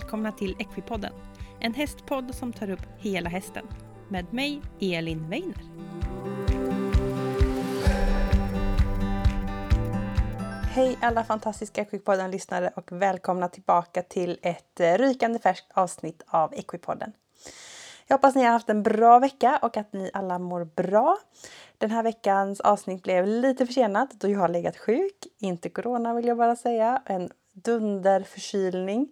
välkomna till Equipodden. En hästpodd som tar upp hela hästen. Med mig, Elin Weiner. Hej alla fantastiska Equipodden-lyssnare och välkomna tillbaka till ett eh, rykande färskt avsnitt av Equipodden. Jag hoppas ni har haft en bra vecka och att ni alla mår bra. Den här veckans avsnitt blev lite försenat då jag har legat sjuk. Inte corona vill jag bara säga. En dunderförkylning.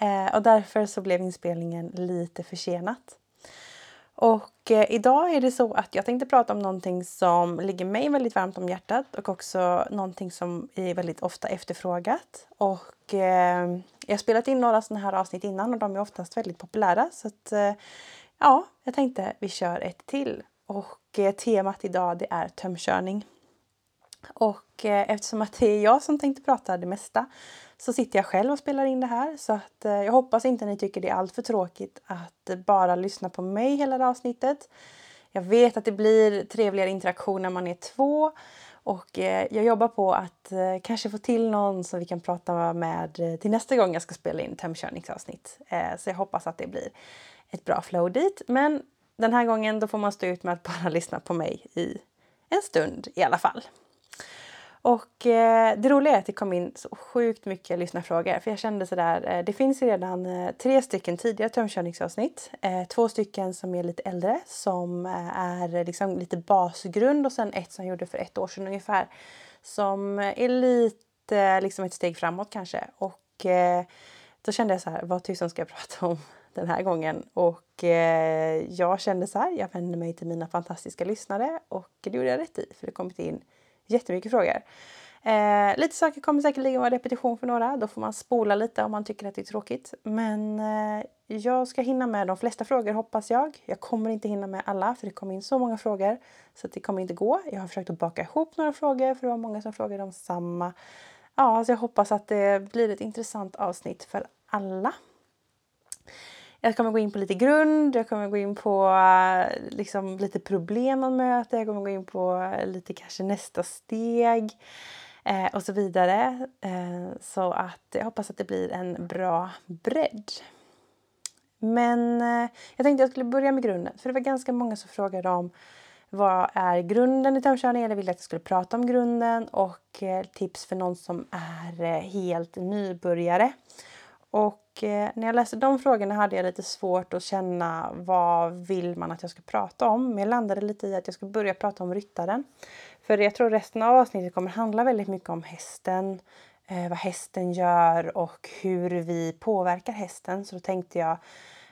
Eh, och därför så blev inspelningen lite försenat. Och eh, idag är det så att jag tänkte prata om någonting som ligger mig väldigt varmt om hjärtat och också någonting som är väldigt ofta efterfrågat. Och eh, jag har spelat in några sådana här avsnitt innan och de är oftast väldigt populära så att eh, ja, jag tänkte vi kör ett till. Och eh, temat idag det är tömkörning. Och eh, eftersom att det är jag som tänkte prata det mesta så sitter jag själv och spelar in det här. Så att eh, jag hoppas inte ni tycker det är allt för tråkigt att bara lyssna på mig hela det avsnittet. Jag vet att det blir trevligare interaktion när man är två. Och eh, jag jobbar på att eh, kanske få till någon som vi kan prata med eh, till nästa gång jag ska spela in tömkörningsavsnitt. Eh, så jag hoppas att det blir ett bra flow dit. Men den här gången då får man stå ut med att bara lyssna på mig i en stund i alla fall. Och eh, det roliga är att det kom in så sjukt mycket lyssnarfrågor. För jag kände sådär, eh, det finns redan eh, tre stycken tidigare tömkörningsavsnitt. Eh, två stycken som är lite äldre som eh, är liksom lite basgrund och sen ett som jag gjorde för ett år sedan ungefär. Som eh, är lite eh, liksom ett steg framåt kanske. Och eh, då kände jag så här, vad tusan ska jag prata om den här gången? Och eh, jag kände så här, jag vände mig till mina fantastiska lyssnare och det gjorde jag rätt i för det kommit in jättemycket frågor. Eh, lite saker kommer säkerligen vara repetition för några. Då får man spola lite om man tycker att det är tråkigt. Men eh, jag ska hinna med de flesta frågor hoppas jag. Jag kommer inte hinna med alla för det kom in så många frågor så det kommer inte gå. Jag har försökt att baka ihop några frågor för det var många som frågade om samma. Ja, så jag hoppas att det blir ett intressant avsnitt för alla. Jag kommer gå in på lite grund, jag kommer gå in på eh, liksom, lite problem man möter, jag kommer gå in på eh, lite kanske nästa steg eh, och så vidare. Eh, så att jag hoppas att det blir en bra bredd. Men eh, jag tänkte jag skulle börja med grunden, för det var ganska många som frågade om vad är grunden i tömkörning? Eller ville att jag skulle prata om grunden och eh, tips för någon som är eh, helt nybörjare. Och Eh, när jag läste de frågorna hade jag lite svårt att känna vad vill man att jag ska prata om. Men jag landade lite i att jag ska börja prata om ryttaren. För jag tror resten av avsnittet kommer handla väldigt mycket om hästen. Eh, vad hästen gör och hur vi påverkar hästen. Så då tänkte jag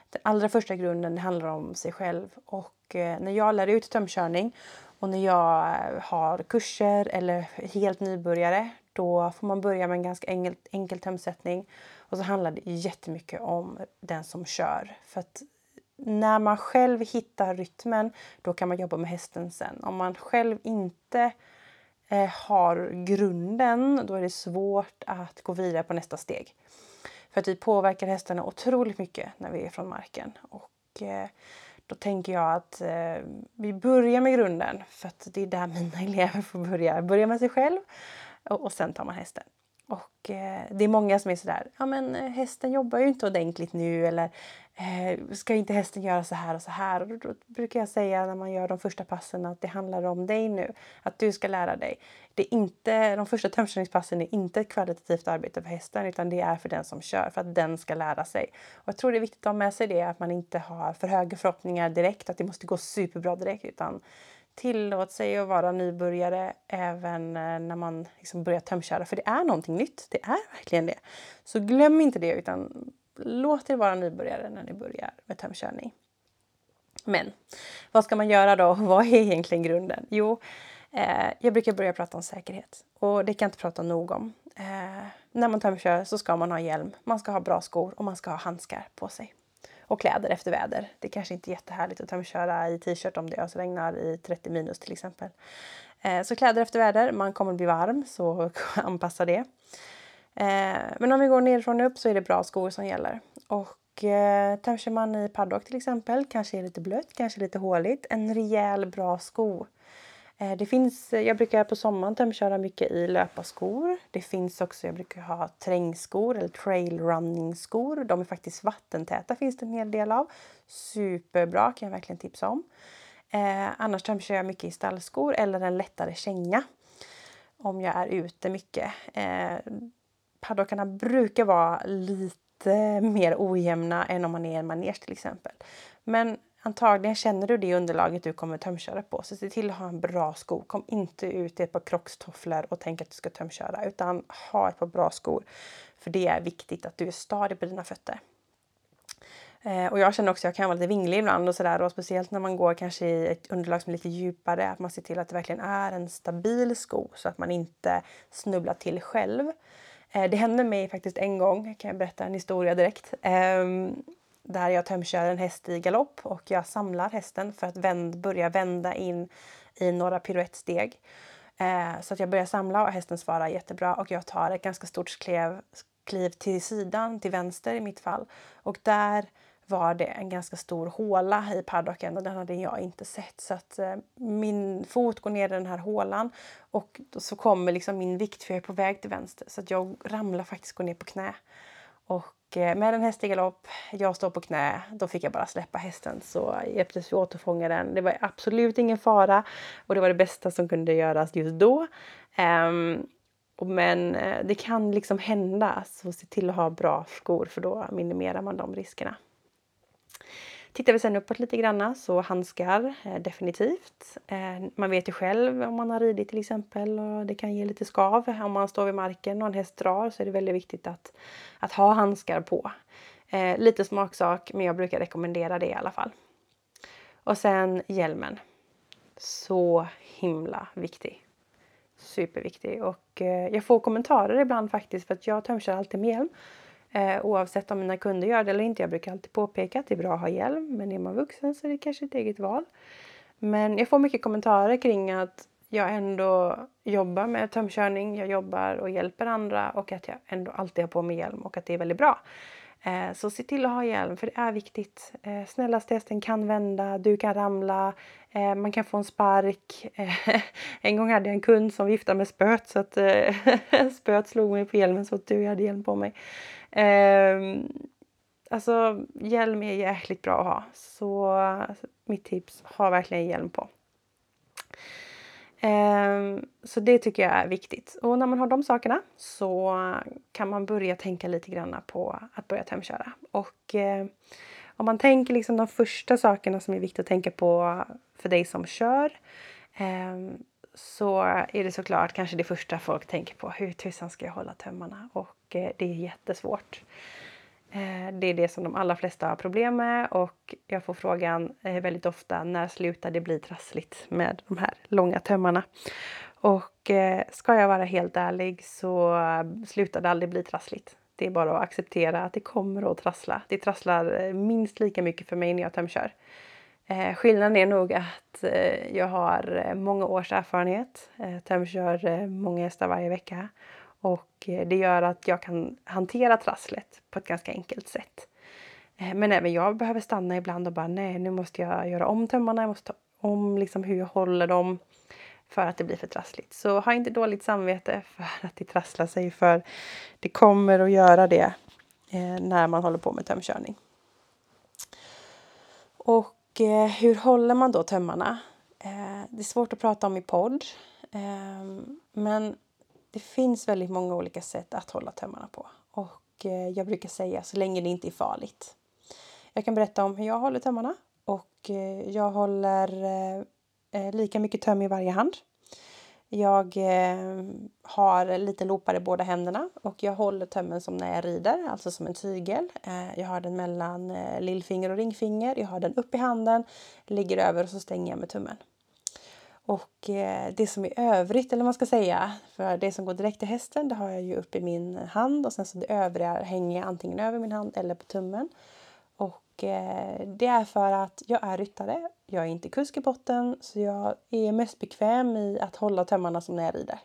den allra första grunden handlar om sig själv. Och eh, när jag lär ut tömkörning och när jag har kurser eller helt nybörjare då får man börja med en ganska enkel, enkel tömsättning och så handlar det jättemycket om den som kör. För att när man själv hittar rytmen, då kan man jobba med hästen sen. Om man själv inte eh, har grunden, då är det svårt att gå vidare på nästa steg. För att vi påverkar hästarna otroligt mycket när vi är från marken. Och eh, då tänker jag att eh, vi börjar med grunden, för att det är där mina elever får börja. Börja med sig själv och, och sen tar man hästen. Och eh, det är många som är sådär, ja men eh, hästen jobbar ju inte ordentligt nu eller eh, ska inte hästen göra så här och så här? Och då, då, brukar jag säga när man gör de första passen att det handlar om dig nu, att du ska lära dig. Det är inte, de första tömkörningspassen är inte ett kvalitativt arbete för hästen utan det är för den som kör, för att den ska lära sig. Och jag tror det är viktigt att ha med sig det, att man inte har för höga förhoppningar direkt, att det måste gå superbra direkt utan tillåt sig att vara nybörjare även eh, när man liksom börjar tömköra. För det är någonting nytt. Det är verkligen det. Så glöm inte det utan låt er vara nybörjare när ni börjar med tömkörning. Men vad ska man göra då? Vad är egentligen grunden? Jo, eh, jag brukar börja prata om säkerhet och det kan jag inte prata nog om. Eh, när man tömkör så ska man ha hjälm, man ska ha bra skor och man ska ha handskar på sig och kläder efter väder. Det kanske inte är jättehärligt att köra i t-shirt om det ösregnar i 30 minus till exempel. Eh, så kläder efter väder, man kommer bli varm så anpassa det. Eh, men om vi går nerifrån och upp så är det bra skor som gäller. Och eh, man i paddock till exempel, kanske är lite blött, kanske lite håligt, en rejäl bra sko Eh, det finns, jag brukar på sommaren tömköra mycket i löparskor. Det finns också, jag brukar ha trängskor eller trail running skor. De är faktiskt vattentäta finns det en hel del av. Superbra kan jag verkligen tipsa om. Eh, annars tömkör jag mycket i stallskor eller en lättare känga. Om jag är ute mycket. Eh, paddockarna brukar vara lite mer ojämna än om man är i en manege till exempel. Men antagligen känner du det underlaget du kommer tömköra på. Så se till att ha en bra sko. Kom inte ut i ett par krockstofflor och tänk att du ska tömköra utan ha ett par bra skor. För det är viktigt att du är stadig på dina fötter. Eh, och jag känner också att jag kan vara lite vinglig ibland och sådär och speciellt när man går kanske i ett underlag som är lite djupare att man ser till att det verkligen är en stabil sko så att man inte snubblar till själv. Eh, det hände mig faktiskt en gång, kan jag berätta en historia direkt. Ehm, där jag tömkör en häst i galopp och jag samlar hästen för att vänd, börja vända in i några piruettsteg. Eh, så att jag börjar samla och hästen svarar jättebra och jag tar ett ganska stort kliv, kliv till sidan, till vänster i mitt fall. Och där var det en ganska stor håla i paddocken och den hade jag inte sett. Så att eh, min fot går ner i den här hålan och så kommer liksom min vikt för jag är på väg till vänster. Så att jag ramlar faktiskt går ner på knä. Och Eh, med en häst i galopp, jag står på knä, då fick jag bara släppa hästen så hjälptes vi återfånga den. Det var absolut ingen fara och det var det bästa som kunde göras just då. Um, men eh, det kan liksom hända, så se till att ha bra skor för då minimerar man de riskerna. Tittar vi sen uppåt lite granna så handskar eh, definitivt. Eh, man vet ju själv om man har ridit till exempel och det kan ge lite skav. Om man står vid marken och en häst drar så är det väldigt viktigt att, att ha handskar på. Eh, lite smaksak men jag brukar rekommendera det i alla fall. Och sen hjälmen. Så himla viktig. Superviktig och eh, jag får kommentarer ibland faktiskt för att jag tömkör alltid med hjälm. Eh, oavsett om mina kunder gör det eller inte. Jag brukar alltid påpeka att det är bra att ha hjälm. Men är man vuxen så är det kanske ett eget val. Men jag får mycket kommentarer kring att jag ändå jobbar med tömkörning. Jag jobbar och hjälper andra och att jag ändå alltid har på mig hjälm och att det är väldigt bra. Eh, så se till att ha hjälm för det är viktigt. Eh, snällaste hästen kan vända, du kan ramla, eh, man kan få en spark. Eh, en gång hade jag en kund som viftade med spöet så att eh, spöet slog mig på hjälmen så att du hade hjälm på mig. Eh, alltså hjälm är jäkligt bra att ha. Så alltså, mitt tips, ha verkligen hjälm på. Eh, så det tycker jag är viktigt. Och när man har de sakerna så kan man börja tänka lite grann på att börja tömköra. Och eh, om man tänker liksom de första sakerna som är viktiga att tänka på för dig som kör eh, så är det såklart kanske det första folk tänker på. Hur tusan ska jag hålla tömmarna? Och eh, det är jättesvårt. Eh, det är det som de allra flesta har problem med och jag får frågan eh, väldigt ofta när slutar det bli trassligt med de här långa tömmarna? Och eh, ska jag vara helt ärlig så slutar det aldrig bli trassligt. Det är bara att acceptera att det kommer att trassla. Det trasslar eh, minst lika mycket för mig när jag tömkör. Eh, skillnaden är nog att eh, jag har eh, många års erfarenhet. Eh, tömkör eh, många hästar varje vecka. Och eh, det gör att jag kan hantera trasslet på ett ganska enkelt sätt. Eh, men även jag behöver stanna ibland och bara nej, nu måste jag göra om tömmarna. Jag måste ta om liksom hur jag håller dem för att det blir för trassligt. Så ha inte dåligt samvete för att det trasslar sig för det kommer att göra det eh, när man håller på med tömkörning. Och Eh, hur håller man då tömmarna? Eh, det är svårt att prata om i podd. Eh, men det finns väldigt många olika sätt att hålla tömmarna på. Och eh, jag brukar säga så länge det inte är farligt. Jag kan berätta om hur jag håller tömmarna. Och eh, jag håller eh, eh lika mycket töm i varje hand. Jag eh, har lite loopar i båda händerna och jag håller tömmen som när jag rider, alltså som en tygel. Eh, jag har den mellan eh, lillfinger och ringfinger. Jag har den upp i handen, ligger över och så stänger jag med tummen. Och eh, det som är övrigt, eller man ska säga, för det som går direkt till hästen, det har jag ju upp i min hand och sen så det övriga hänger jag antingen över min hand eller på tummen. Eh, det är för att jag är ryttare. Jag är inte kusk i botten så jag är mest bekväm i att hålla tömmarna som när jag rider.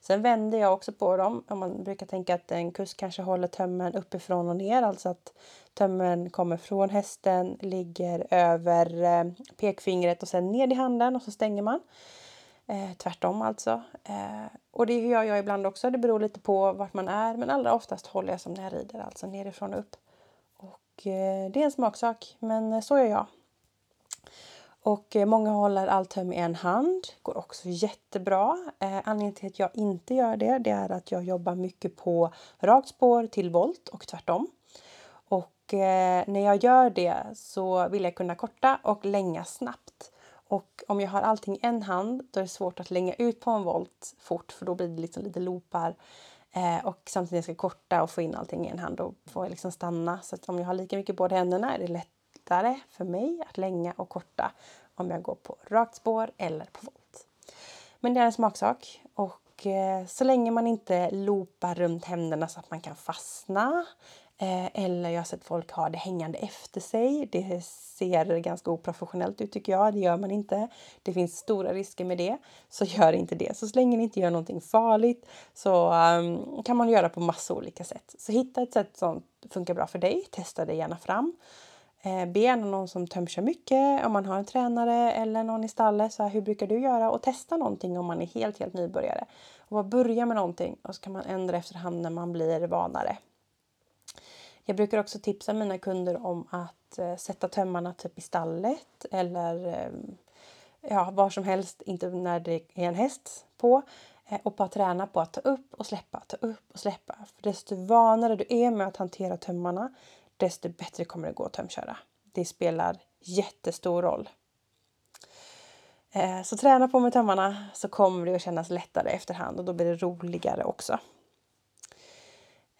Sen vänder jag också på dem. Man brukar tänka att en kusk kanske håller tömmen uppifrån och ner, alltså att tömmen kommer från hästen, ligger över eh, pekfingret och sen ner i handen och så stänger man. Eh, tvärtom alltså. Eh, och det gör jag ibland också. Det beror lite på vart man är. Men allra oftast håller jag som när jag rider, alltså nerifrån och upp. Eh, det är en smaksak, men eh, så gör jag. Och eh, många håller allt töm i en hand. går också jättebra. Eh, anledningen till att jag inte gör det, det är att jag jobbar mycket på rakt spår till volt och tvärtom. Och eh, när jag gör det så vill jag kunna korta och länga snabbt. Och om jag har allting i en hand då är det svårt att länga ut på en volt fort för då blir det liksom lite loopar. Eh, och samtidigt ska jag ska korta och få in allting i en hand och får jag liksom stanna. Så att om jag har lika mycket båda händerna är det lättare för mig att länga och korta om jag går på rakt spår eller på volt. Men det är en smaksak och eh, så länge man inte loopar runt händerna så att man kan fastna Eh, eller jag har sett folk ha det hängande efter sig. Det ser ganska oprofessionellt ut tycker jag. Det gör man inte. Det finns stora risker med det. Så gör inte det. Så, så länge ni inte gör någonting farligt så um, kan man göra på massa olika sätt. Så hitta ett sätt som funkar bra för dig. Testa det gärna fram. Eh, be gärna någon som tömkör mycket, om man har en tränare eller någon i stallet. Så här, hur brukar du göra? Och testa någonting om man är helt, helt nybörjare. Och bara börja med någonting och så kan man ändra efterhand när man blir vanare. Jag brukar också tipsa mina kunder om att eh, sätta tömmarna typ i stallet eller eh, ja, var som helst, inte när det är en häst på. Eh, och bara träna på att ta upp och släppa, ta upp och släppa. För desto vanare du är med att hantera tömmarna, desto bättre kommer det gå att tömköra. Det spelar jättestor roll. Eh, så träna på med tömmarna så kommer det att kännas lättare efterhand och då blir det roligare också.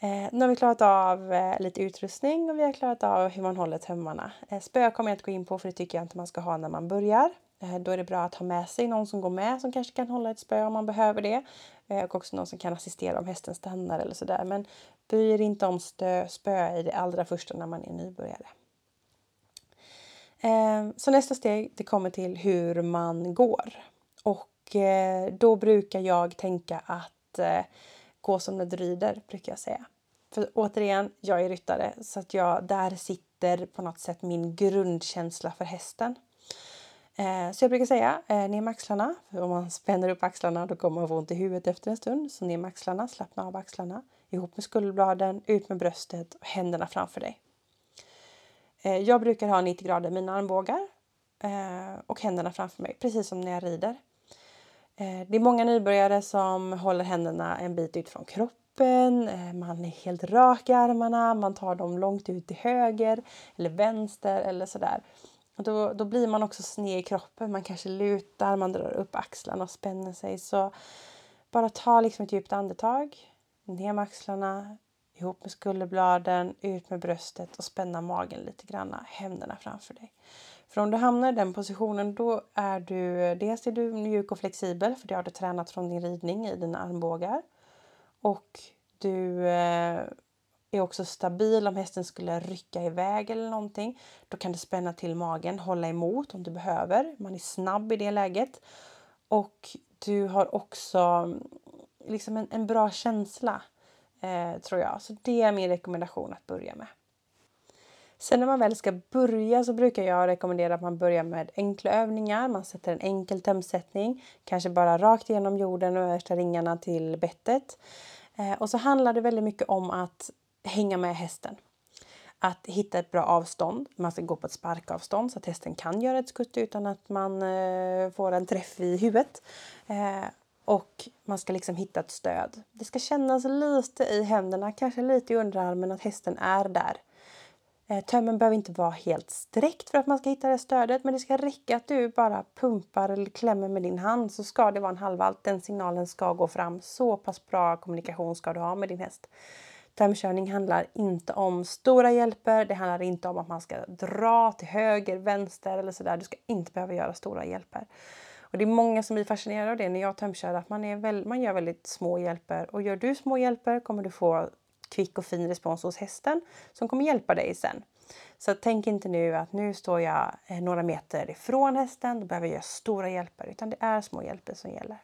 Eh, nu har vi klarat av eh, lite utrustning och vi har klarat av hur man håller tömmarna. Eh, spö kommer jag inte gå in på för det tycker jag inte man ska ha när man börjar. Eh, då är det bra att ha med sig någon som går med som kanske kan hålla ett spö om man behöver det. Eh, och också någon som kan assistera om hästen stannar eller sådär. Men bry er inte om stö, spö i det allra första när man är nybörjare. Eh, så nästa steg det kommer till hur man går. Och eh, då brukar jag tänka att eh, gå som när du rider, brukar jag säga. För återigen, jag är ryttare så att jag, där sitter på något sätt min grundkänsla för hästen. Eh, så jag brukar säga eh, ner med axlarna. För om man spänner upp axlarna då kommer man få ont i huvudet efter en stund. Så ner med axlarna, slappna av axlarna. Ihop med skulderbladen, ut med bröstet och händerna framför dig. Eh, jag brukar ha 90 grader mina armbågar eh, och händerna framför mig, precis som när jag rider. Eh, det är många nybörjare som håller händerna en bit ut från kroppen. Eh, man är helt rak i armarna, man tar dem långt ut till höger eller vänster eller sådär. då, då blir man också sned i kroppen. Man kanske lutar, man drar upp axlarna och spänner sig. Så bara ta liksom ett djupt andetag. Ner med axlarna, ihop med skulderbladen, ut med bröstet och spänna magen lite grann. Händerna framför dig. För om du hamnar i den positionen då är du dels är du mjuk och flexibel för det har du tränat från din ridning i dina armbågar. Och du eh, är också stabil om hästen skulle rycka iväg eller någonting. Då kan du spänna till magen, hålla emot om du behöver. Man är snabb i det läget. Och du har också liksom en, en bra känsla eh, tror jag. Så det är min rekommendation att börja med. Sen när man väl ska börja så brukar jag rekommendera att man börjar med enkla övningar. Man sätter en enkel tömsättning, kanske bara rakt igenom jorden och översta ringarna till bettet. Eh, och så handlar det väldigt mycket om att hänga med hästen. Att hitta ett bra avstånd. Man ska gå på ett sparkavstånd så att hästen kan göra ett skutt utan att man eh, får en träff i huvudet. Eh, och man ska liksom hitta ett stöd. Det ska kännas lite i händerna, kanske lite i underarmen att hästen är där. Eh, tömmen behöver inte vara helt sträckt för att man ska hitta det stödet men det ska räcka att du bara pumpar eller klämmer med din hand så ska det vara en halvvalt. Den signalen ska gå fram. Så pass bra kommunikation ska du ha med din häst. Tömkörning handlar inte om stora hjälper. Det handlar inte om att man ska dra till höger, vänster eller sådär. Du ska inte behöva göra stora hjälper. Och det är många som blir fascinerade av det när jag tömkör, att man, är väl, man gör väldigt små hjälper. Och gör du små hjälper kommer du få kvick och fin respons hos hästen som kommer hjälpa dig sen. Så tänk inte nu att nu står jag eh, några meter ifrån hästen, då behöver jag göra stora hjälper, utan det är små hjälper som gäller.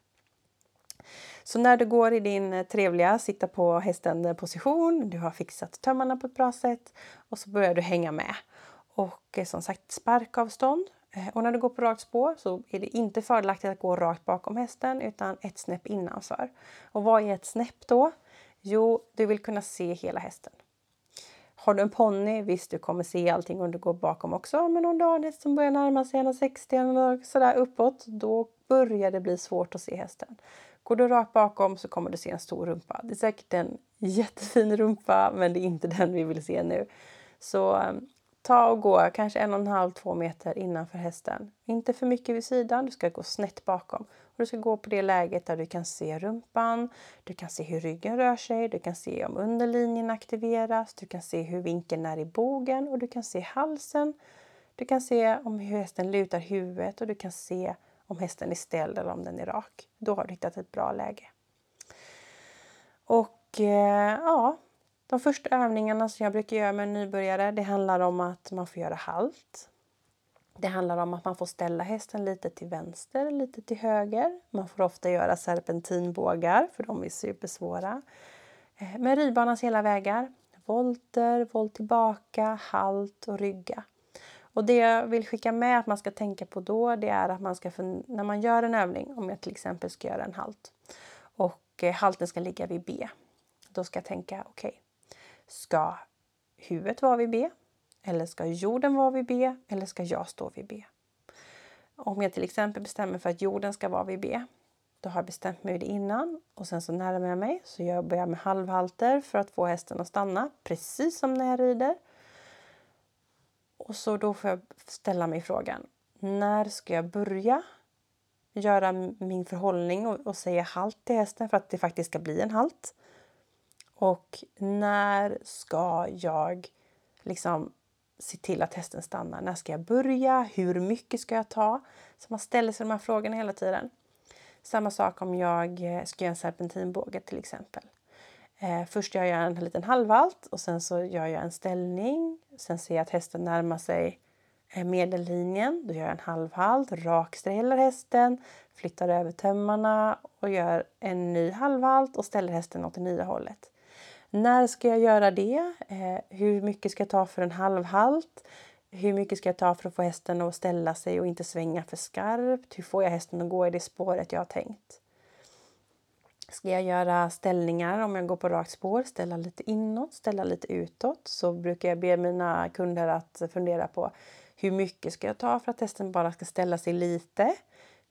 Så när du går i din eh, trevliga sitta-på-hästen-position. Eh, du har fixat tömmarna på ett bra sätt och så börjar du hänga med. Och som sagt sparkavstånd och när du går på rakt spår så är det inte fördelaktigt att gå rakt bakom hästen utan ett snäpp innanför. Och vad är ett snäpp då? Jo, du vill kunna se hela hästen. Har du en ponny, visst du kommer se allting om du går bakom också. Men om du har en häst som börjar närma sig 1,60 eller sådär uppåt, då börjar det bli svårt att se hästen. Går du rakt bakom så kommer du se en stor rumpa. Det är säkert en jättefin rumpa, men det är inte den vi vill se nu. Så ehm, ta och gå kanske en och en halv, två meter innanför hästen. Inte för mycket vid sidan, du ska gå snett bakom. Och du ska gå på det läget där du kan se rumpan, du kan se hur ryggen rör sig, du kan se om underlinjen aktiveras, du kan se hur vinkeln är i bogen och du kan se halsen. Du kan se om hur hästen lutar huvudet och du kan se om hästen är ställd eller om den är rak. Då har du hittat ett bra läge. Och eh, ja, de första övningarna som jag brukar göra med en nybörjare, det handlar om att man får göra halt. Det handlar om att man får ställa hästen lite till vänster, lite till höger. Man får ofta göra serpentinbågar, för de är supersvåra. Eh, med ridbanans hela vägar. Volter, volt tillbaka, halt och rygga. Och det jag vill skicka med att man ska tänka på då, det är att man ska, när man gör en övning, om jag till exempel ska göra en halt och eh, halten ska ligga vid B. Då ska jag tänka, okej, okay, ska huvudet vara vid B? Eller ska jorden vara vid B? Eller ska jag stå vid B? Om jag till exempel bestämmer för att jorden ska vara vid B, då har jag bestämt mig det innan och sen så närmar jag mig så jobbar börjar med halvhalter för att få hästen att stanna, precis som när jag rider. Och så då får jag ställa mig frågan, när ska jag börja göra min förhållning och, och säga halt till hästen för att det faktiskt ska bli en halt? Och när ska jag liksom se till att hästen stannar? När ska jag börja? Hur mycket ska jag ta? Så man ställer sig de här frågorna hela tiden. Samma sak om jag eh, ska göra en serpentinbåge till exempel. Eh, först gör jag en liten halvvalt och sen så gör jag en ställning. Sen ser jag att hästen närmar sig eh, medellinjen. Då gör jag en halvhalt, raksträller hästen, flyttar över tömmarna och gör en ny halvhalt och ställer hästen åt det nya hållet. När ska jag göra det? Eh, hur mycket ska jag ta för en halvhalt? Hur mycket ska jag ta för att få hästen att ställa sig och inte svänga för skarpt? Hur får jag hästen att gå i det spåret jag har tänkt? Ska jag göra ställningar om jag går på rakt spår, ställa lite inåt, ställa lite utåt, så brukar jag be mina kunder att fundera på hur mycket ska jag ta för att hästen bara ska ställa sig lite?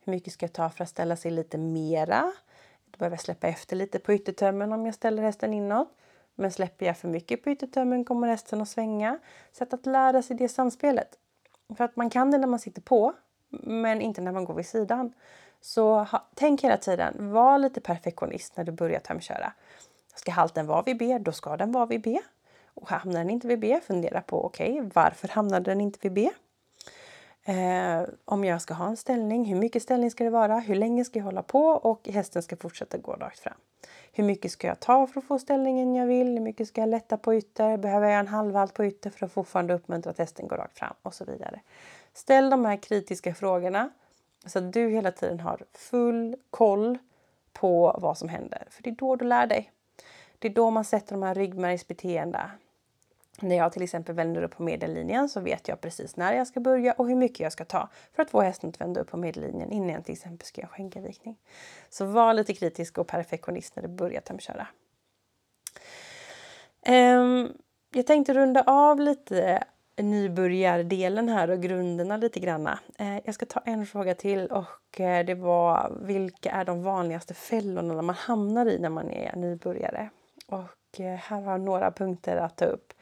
Hur mycket ska jag ta för att ställa sig lite mera? Då behöver jag släppa efter lite på yttertömmen om jag ställer hästen inåt. Men släpper jag för mycket på yttertömmen kommer hästen att svänga. Så att, lära sig det samspelet. För att man kan det när man sitter på, men inte när man går vid sidan. Så ha, tänk hela tiden, var lite perfektionist när du börjar tömköra. Ska halten vara vid B, då ska den vara vid B. Och hamnar den inte vid B, fundera på okej, okay, varför hamnade den inte vid B? Eh, om jag ska ha en ställning, hur mycket ställning ska det vara? Hur länge ska jag hålla på? Och hästen ska fortsätta gå rakt fram. Hur mycket ska jag ta för att få ställningen jag vill? Hur mycket ska jag lätta på ytter? Behöver jag en halvhalt på ytter för att fortfarande uppmuntra att hästen går rakt fram? Och så vidare. Ställ de här kritiska frågorna så att du hela tiden har full koll på vad som händer. För det är då du lär dig. Det är då man sätter de här ryggmärgsbeteendena. När jag till exempel vänder upp på medellinjen så vet jag precis när jag ska börja och hur mycket jag ska ta för att få hästen att vända upp på medellinjen innan jag till exempel ska göra skänkelvikning. Så var lite kritisk och perfektionist när du börjar tömköra. Ehm, jag tänkte runda av lite nybörjardelen här och grunderna lite granna. Eh, jag ska ta en fråga till och eh, det var vilka är de vanligaste fällorna man hamnar i när man är nybörjare? Och eh, här har jag några punkter att ta upp.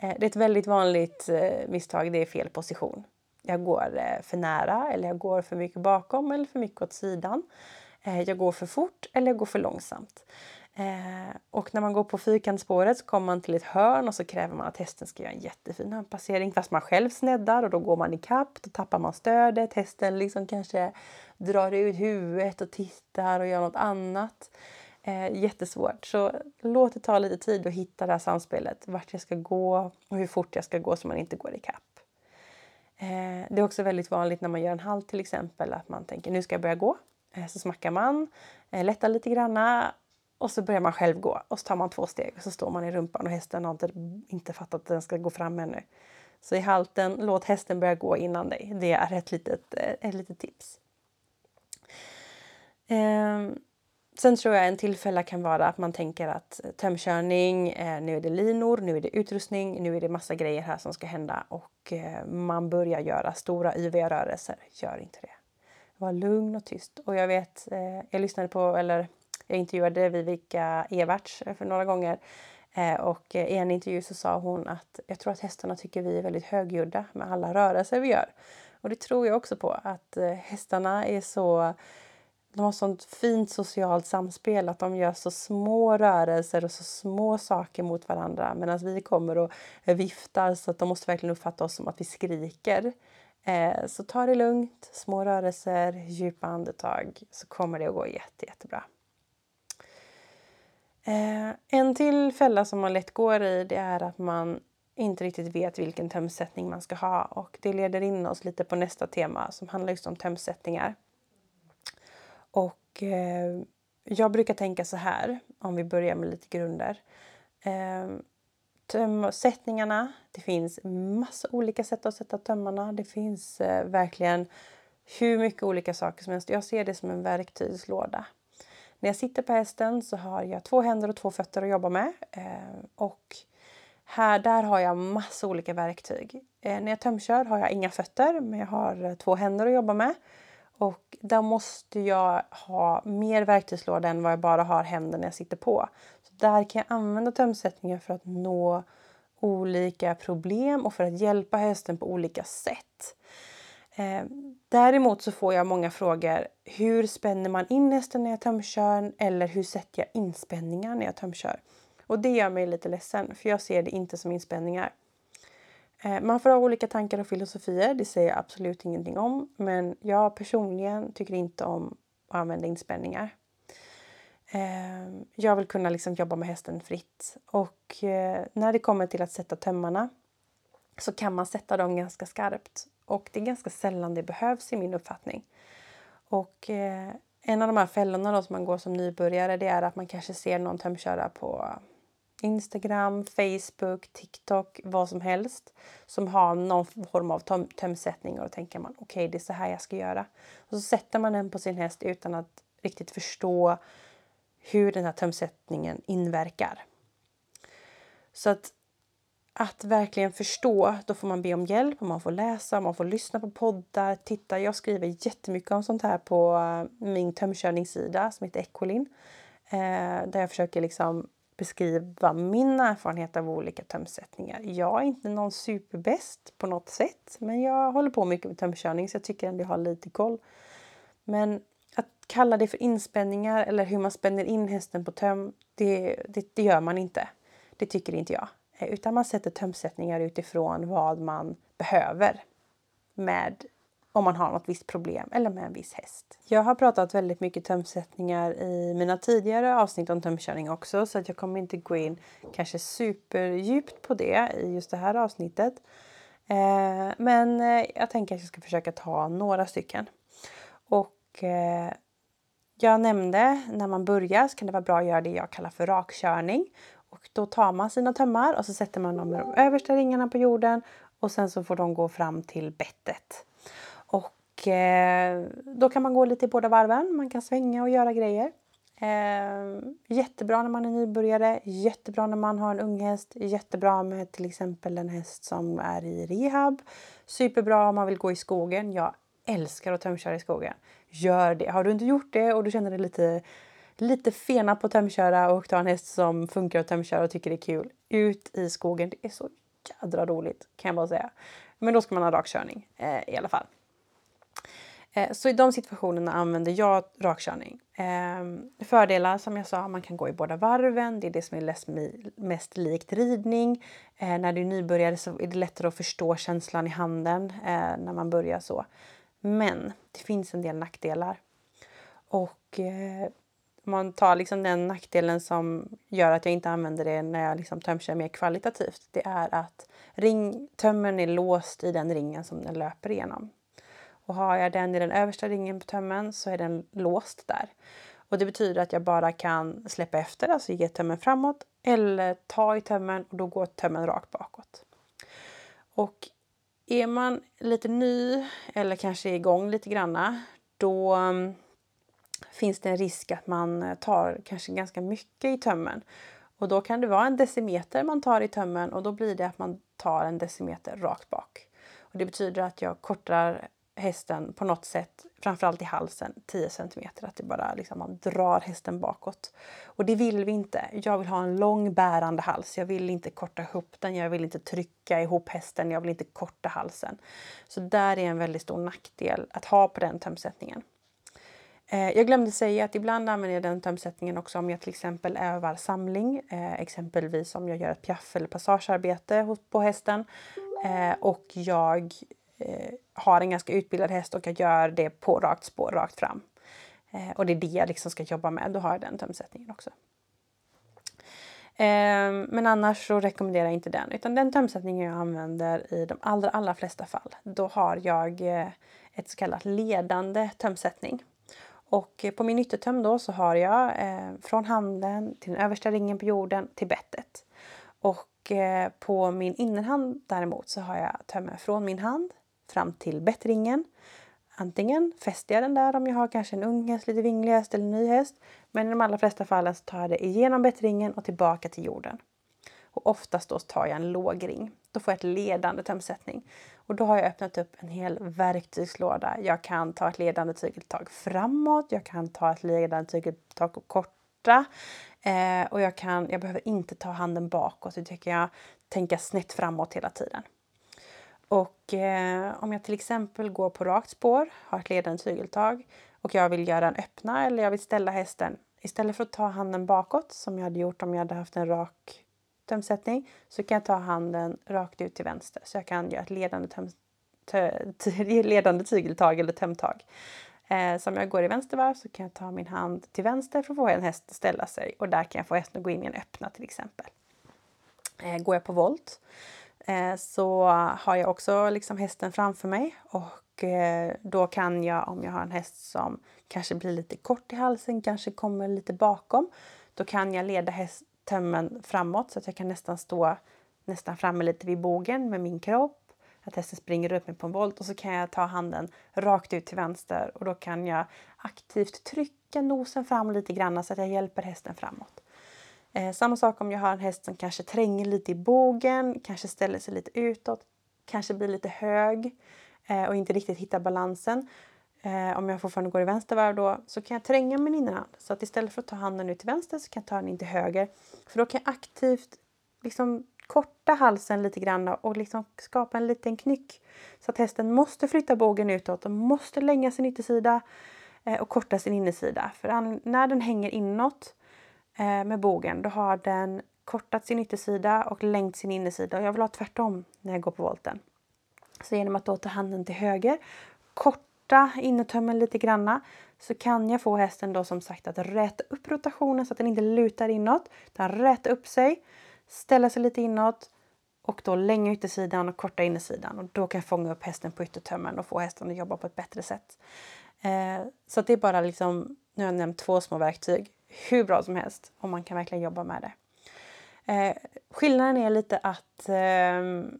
Eh, det är ett väldigt vanligt eh, misstag, det är fel position. Jag går eh, för nära eller jag går för mycket bakom eller för mycket åt sidan. Jag går för fort eller jag går för långsamt. Och när man går på fyrkantsspåret så kommer man till ett hörn och så kräver man att hästen ska göra en jättefin hörnpassering fast man själv sneddar och då går man i kapp, då tappar man stödet, hästen liksom kanske drar ut huvudet och tittar och gör något annat. Eh, jättesvårt. Så låt det ta lite tid att hitta det här samspelet. Vart jag ska gå och hur fort jag ska gå så man inte går i kapp. Eh, det är också väldigt vanligt när man gör en halt till exempel att man tänker nu ska jag börja gå. Eh, så smackar man, eh, lättar lite granna och så börjar man själv gå och så tar man två steg och så står man i rumpan och hästen har inte, inte fattat att den ska gå fram ännu. Så i halten, låt hästen börja gå innan dig. Det är ett litet, eh, ett litet tips. Um, Sen tror jag en tillfälle kan vara att man tänker att eh, tömkörning, eh, nu är det linor, nu är det utrustning, nu är det massa grejer här som ska hända och eh, man börjar göra stora yviga rörelser. Gör inte det. Var lugn och tyst. Och jag vet, jag lyssnade på, eller jag intervjuade Vivica Everts för några gånger och i en intervju så sa hon att jag tror att hästarna tycker vi är väldigt högljudda med alla rörelser vi gör. Och det tror jag också på, att hästarna är så de har sånt fint socialt samspel att de gör så små rörelser och så små saker mot varandra medan vi kommer och viftar så att de måste verkligen uppfatta oss som att vi skriker. Eh, så ta det lugnt, små rörelser, djupa andetag så kommer det att gå jätte, jättebra. Eh, en till fälla som man lätt går i det är att man inte riktigt vet vilken tömsättning man ska ha och det leder in oss lite på nästa tema som handlar just om tömsättningar. Och eh, jag brukar tänka så här, om vi börjar med lite grunder. Eh, tömsättningarna, det finns massa olika sätt att sätta tömmarna. Det finns eh, verkligen hur mycket olika saker som helst. Jag ser det som en verktygslåda. När jag sitter på hästen så har jag två händer och två fötter att jobba med. Eh, och här, där har jag massa olika verktyg. Eh, när jag tömkör har jag inga fötter men jag har eh, två händer att jobba med. Och där måste jag ha mer verktygslåda än vad jag bara har händerna jag sitter på. Så där kan jag använda tömsättningen för att nå olika problem och för att hjälpa hästen på olika sätt. Eh, däremot så får jag många frågor. Hur spänner man in hästen när jag tömkör? Eller hur sätter jag inspänningar när jag tömkör? Och det gör mig lite ledsen för jag ser det inte som inspänningar. Eh, man får ha olika tankar och filosofier, det säger jag absolut ingenting om. Men jag personligen tycker inte om att använda inspänningar. Ehm, jag vill kunna liksom jobba med hästen fritt. Och eh, när det kommer till att sätta tömmarna så kan man sätta dem ganska skarpt. Och det är ganska sällan det behövs i min uppfattning. Och eh, en av de här fällorna då som man går som nybörjare det är att man kanske ser någon tömköra på Instagram, Facebook, TikTok, vad som helst som har någon form av töm tömsättning och då tänker man okej, okay, det är så här jag ska göra. Och så sätter man den på sin häst utan att riktigt förstå hur den här tömsättningen inverkar. Så att att verkligen förstå, då får man be om hjälp och man får läsa, man får lyssna på poddar, titta. Jag skriver jättemycket om sånt här på eh, min tömkörningssida som heter Ecolin. Eh, där jag försöker liksom beskriva min erfarenhet av olika tömsättningar. Jag är inte någon superbäst på något sätt, men jag håller på mycket med tömkörning så jag tycker ändå jag har lite koll. Men att kalla det för inspänningar eller hur man spänner in hästen på töm, det, det, det gör man inte. Det tycker inte jag. Eh, utan man sätter tömsättningar utifrån vad man behöver med om man har något visst problem eller med en viss häst. Jag har pratat väldigt mycket tömsättningar i mina tidigare avsnitt om tömkörning också så att jag kommer inte gå in kanske superdjupt på det i just det här avsnittet. Eh, men eh, jag tänker att jag ska försöka ta några stycken. Och eh, jag nämnde när man börjar så kan det vara bra att göra det jag kallar för rakkörning. Och då tar man sina tömmar och så sätter man dem med de översta ringarna på jorden och sen så får de gå fram till bettet. Och eh, då kan man gå lite i båda varven. Man kan svänga och göra grejer. Eh, jättebra när man är nybörjare, jättebra när man har en ung häst, jättebra med till exempel en häst som är i rehab. Superbra om man vill gå i skogen. Jag älskar att tömköra i skogen. Gör det! Har du inte gjort det och du känner dig lite, lite fena på att tömköra och ta en häst som funkar att tömköra och tycker det är kul. Ut i skogen. Det är så jädra roligt kan jag bara säga. Men då ska man ha rakkörning eh, i alla fall. Eh, så i de situationerna använder jag rakkörning. Ehm, fördelar som jag sa, man kan gå i båda varven. Det är det som är mest likt ridning. Eh, när du är nybörjare så är det lättare att förstå känslan i handen eh, när man börjar så. Men det finns en del nackdelar. Och om man tar liksom den nackdelen som gör att jag inte använder det när jag liksom tömkör mer kvalitativt. Det är att ring, tömmen är låst i den ringen som den löper igenom. Och har jag den i den översta ringen på tömmen så är den låst där. Och det betyder att jag bara kan släppa efter, alltså ge tömmen framåt eller ta i tömmen och då går tömmen rakt bakåt. Och är man lite ny eller kanske igång lite granna då mm, finns det en risk att man tar kanske ganska mycket i tömmen. Och då kan det vara en decimeter man tar i tömmen och då blir det att man tar en decimeter rakt bak. Och det betyder att jag kortar hästen på något sätt, framförallt i halsen, 10 cm. Att det bara liksom, man drar hästen bakåt. Och det vill vi inte. Jag vill ha en lång bärande hals. Jag vill inte korta ihop den. Jag vill inte trycka ihop hästen. Jag vill inte korta halsen. Så där är en väldigt stor nackdel att ha på den tömsättningen. Eh, jag glömde säga att ibland använder jag den tömsättningen också om jag till exempel övar samling. Eh, exempelvis om jag gör ett piaff eller passagearbete på hästen. Eh, och jag har en ganska utbildad häst och jag gör det på rakt spår, rakt fram. Eh, och det är det jag liksom ska jobba med. Då har jag den tömsättningen också. Eh, men annars så rekommenderar jag inte den. Utan den tömsättningen jag använder i de allra, allra flesta fall. Då har jag eh, ett så kallat ledande tömsättning. Och eh, på min yttertöm då så har jag eh, från handen till den översta ringen på jorden till bettet. Och eh, på min innerhand däremot så har jag tömmen från min hand fram till bettringen. Antingen fäster jag den där om jag har kanske en ung häst, lite vinglig häst eller en ny häst. Men i de allra flesta fallen så tar jag det igenom bettringen och tillbaka till jorden. Och oftast då tar jag en låg ring. Då får jag ett ledande tömsättning. Och då har jag öppnat upp en hel verktygslåda. Jag kan ta ett ledande tygeltag framåt. Jag kan ta ett ledande tygeltag och korta. Eh, och jag, kan, jag behöver inte ta handen bakåt. Det tycker jag tänka snett framåt hela tiden. Och eh, om jag till exempel går på rakt spår, har ett ledande tygeltag och jag vill göra en öppna eller jag vill ställa hästen istället för att ta handen bakåt som jag hade gjort om jag hade haft en rak tömsättning så kan jag ta handen rakt ut till vänster så jag kan göra ett ledande, töm, tö, ledande tygeltag eller tömtag. Eh, så om jag går i vänstervarv så kan jag ta min hand till vänster för att få en häst att ställa sig och där kan jag få hästen att gå in i en öppna till exempel. Eh, går jag på volt Eh, så har jag också liksom hästen framför mig och eh, då kan jag om jag har en häst som kanske blir lite kort i halsen, kanske kommer lite bakom, då kan jag leda hästtömmen framåt så att jag kan nästan stå nästan framme lite vid bogen med min kropp. Att hästen springer upp mig på en volt och så kan jag ta handen rakt ut till vänster och då kan jag aktivt trycka nosen fram lite grann så att jag hjälper hästen framåt. Eh, samma sak om jag har en häst som kanske tränger lite i bogen, kanske ställer sig lite utåt, kanske blir lite hög eh, och inte riktigt hittar balansen. Eh, om jag fortfarande går i vänster varv då så kan jag tränga min innerhand. Så att istället för att ta handen ut till vänster så kan jag ta den in till höger. För då kan jag aktivt liksom korta halsen lite grann och liksom skapa en liten knyck. Så att hästen måste flytta bågen utåt och måste länga sin yttersida eh, och korta sin innersida. För när den hänger inåt Eh, med bogen, då har den kortat sin yttersida och längt sin innersida. Och jag vill ha tvärtom när jag går på volten. Så genom att då ta handen till höger, korta innertömmen lite granna så kan jag få hästen då som sagt att räta upp rotationen så att den inte lutar inåt. Utan räta upp sig, ställa sig lite inåt och då länga yttersidan och korta innersidan. Och då kan jag fånga upp hästen på yttertömmen och få hästen att jobba på ett bättre sätt. Eh, så det är bara liksom, nu har jag nämnt två små verktyg hur bra som helst och man kan verkligen jobba med det. Eh, skillnaden är lite att eh,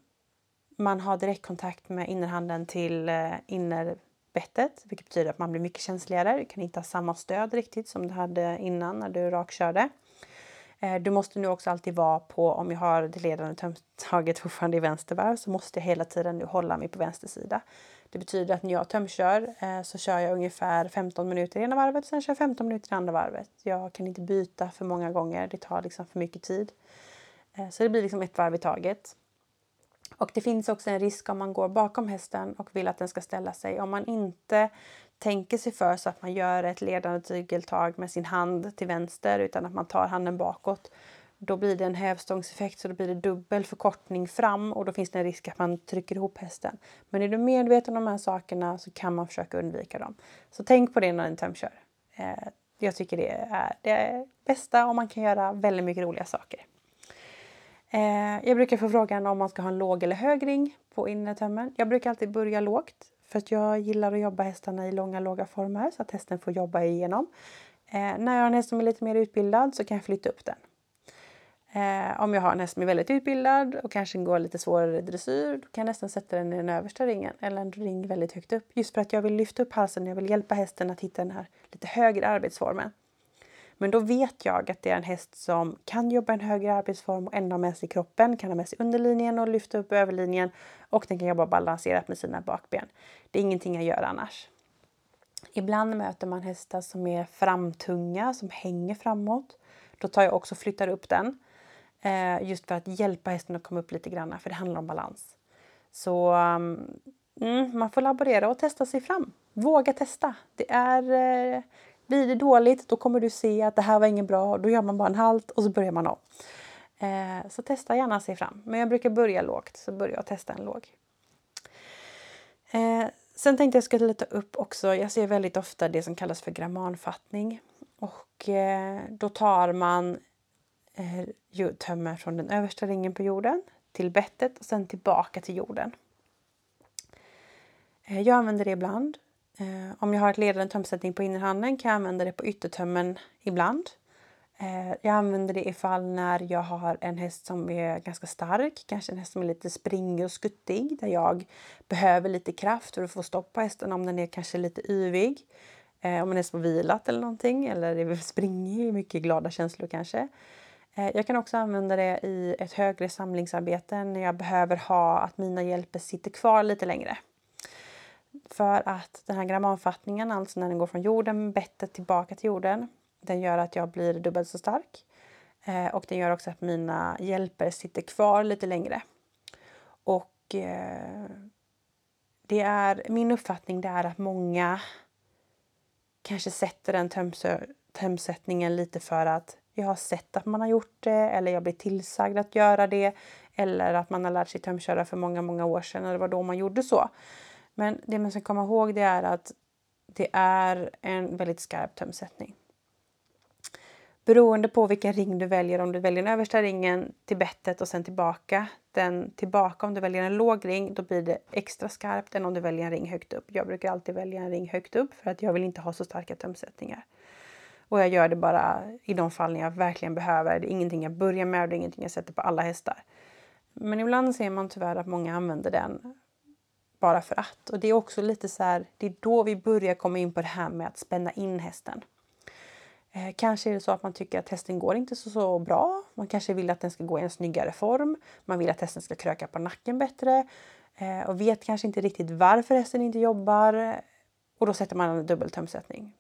man har direktkontakt med innerhanden till eh, innerbettet vilket betyder att man blir mycket känsligare. Du kan inte ha samma stöd riktigt som du hade innan när du rakkörde. Eh, du måste nu också alltid vara på, om jag har det ledande tömtaget fortfarande i vänster varv, så måste jag hela tiden nu hålla mig på vänster sida. Det betyder att när jag tömkör eh, så kör jag ungefär 15 minuter i ena varvet, och sen kör jag 15 minuter i andra varvet. Jag kan inte byta för många gånger, det tar liksom för mycket tid. Eh, så det blir liksom ett varv i taget. Och det finns också en risk om man går bakom hästen och vill att den ska ställa sig. Om man inte tänker sig för så att man gör ett ledande tygeltag med sin hand till vänster utan att man tar handen bakåt då blir det en hävstångseffekt så då blir det dubbel förkortning fram och då finns det en risk att man trycker ihop hästen. Men är du medveten om de här sakerna så kan man försöka undvika dem. Så tänk på det när ni tömkör. Eh, jag tycker det är det bästa och man kan göra väldigt mycket roliga saker. Eh, jag brukar få frågan om man ska ha en låg eller hög ring på innertömmen. Jag brukar alltid börja lågt för att jag gillar att jobba hästarna i långa låga former så att hästen får jobba igenom. Eh, när jag har en häst som är lite mer utbildad så kan jag flytta upp den. Eh, om jag har en häst som är väldigt utbildad och kanske går lite svårare dressyr, då kan jag nästan sätta den i den översta ringen eller en ring väldigt högt upp. Just för att jag vill lyfta upp halsen, jag vill hjälpa hästen att hitta den här lite högre arbetsformen. Men då vet jag att det är en häst som kan jobba en högre arbetsform och ändå ha med sig kroppen, kan ha med sig underlinjen och lyfta upp överlinjen och den kan jobba balanserat med sina bakben. Det är ingenting jag gör annars. Ibland möter man hästar som är framtunga, som hänger framåt. Då tar jag också flyttar upp den. Eh, just för att hjälpa hästen att komma upp lite grann, för det handlar om balans. Så um, mm, man får laborera och testa sig fram. Våga testa. Det är, eh, blir det dåligt, då kommer du se att det här var ingen bra. Då gör man bara en halt och så börjar man om. Eh, så testa gärna sig fram. Men jag brukar börja lågt, så börjar jag testa en låg. Eh, sen tänkte jag skulle ta upp också, jag ser väldigt ofta det som kallas för grammanfattning. Och eh, då tar man Eh, tömmer från den översta ringen på jorden till bettet och sen tillbaka till jorden. Eh, jag använder det ibland. Eh, om jag har ett ledande tömsättning på innerhanden kan jag använda det på yttertömmen ibland. Jag använder det ifall när jag har en häst som är ganska stark, kanske en häst som är lite springig och skuttig där jag behöver lite kraft för att få stopp på hästen om den är kanske lite yvig. Om en häst har vilat eller någonting eller är springig, mycket glada känslor kanske. Eh, jag kan också använda det i ett högre samlingsarbete när jag behöver ha att mina hjälper sitter kvar lite längre. För att den här gramomfattningen, alltså när den går från jorden, bettet tillbaka till jorden, den gör att jag blir dubbelt så stark. Eh, och den gör också att mina hjälper sitter kvar lite längre. Och eh, det är min uppfattning det är att många kanske sätter den tömsättningen lite för att jag har sett att man har gjort det eller jag blir tillsagd att göra det eller att man har lärt sig tömköra för många, många år sedan och det var då man gjorde så. Men det man ska komma ihåg det är att det är en väldigt skarp tömsättning. Beroende på vilken ring du väljer, om du väljer den översta ringen till bettet och sen tillbaka, den tillbaka om du väljer en låg ring, då blir det extra skarpt än om du väljer en ring högt upp. Jag brukar alltid välja en ring högt upp för att jag vill inte ha så starka tömsättningar. Och jag gör det bara i de fall jag verkligen behöver. Det är ingenting jag börjar med och det är ingenting jag sätter på alla hästar. Men ibland ser man tyvärr att många använder den bara för att. Och det är också lite så här, det är då vi börjar komma in på det här med att spänna in hästen. Eh, kanske är det så att man tycker att hästen går inte så, så bra. Man kanske vill att den ska gå i en snyggare form. Man vill att hästen ska kröka på nacken bättre eh, och vet kanske inte riktigt varför hästen inte jobbar. Och då sätter man en dubbeltömsättning.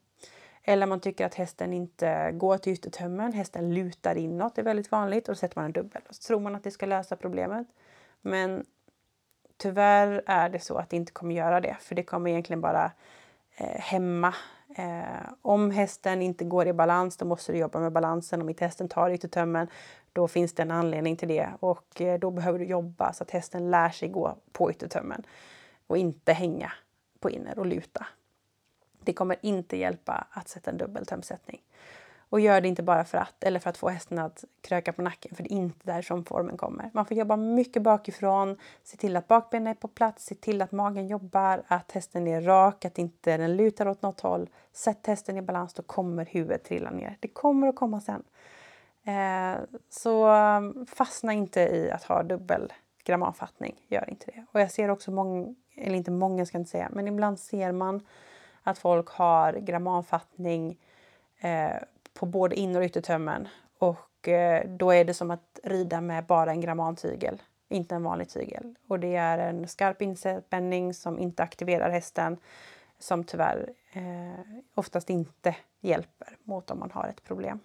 Eller man tycker att hästen inte går till yttertömmen, hästen lutar inåt, det är väldigt vanligt, och då sätter man en dubbel. Och så tror man att det ska lösa problemet. Men tyvärr är det så att det inte kommer göra det, för det kommer egentligen bara eh, hämma. Eh, om hästen inte går i balans, då måste du jobba med balansen. Om inte hästen tar yttertömmen, då finns det en anledning till det. Och eh, då behöver du jobba så att hästen lär sig gå på yttertömmen och inte hänga på inner och luta. Det kommer inte hjälpa att sätta en dubbel tömsättning. Och gör det inte bara för att, eller för att få hästen att kröka på nacken, för det är inte därifrån formen kommer. Man får jobba mycket bakifrån, se till att bakbenen är på plats, se till att magen jobbar, att hästen är rak, att inte den lutar åt något håll. Sätt hästen i balans, då kommer huvudet trilla ner. Det kommer att komma sen. Eh, så um, fastna inte i att ha dubbel grammanfattning, gör inte det. Och jag ser också många, eller inte många ska jag inte säga, men ibland ser man att folk har grammanfattning eh, på både inner och yttertömmen. Och eh, då är det som att rida med bara en grammantygel, inte en vanlig tygel. Och det är en skarp inspänning som inte aktiverar hästen som tyvärr eh, oftast inte hjälper mot om man har ett problem.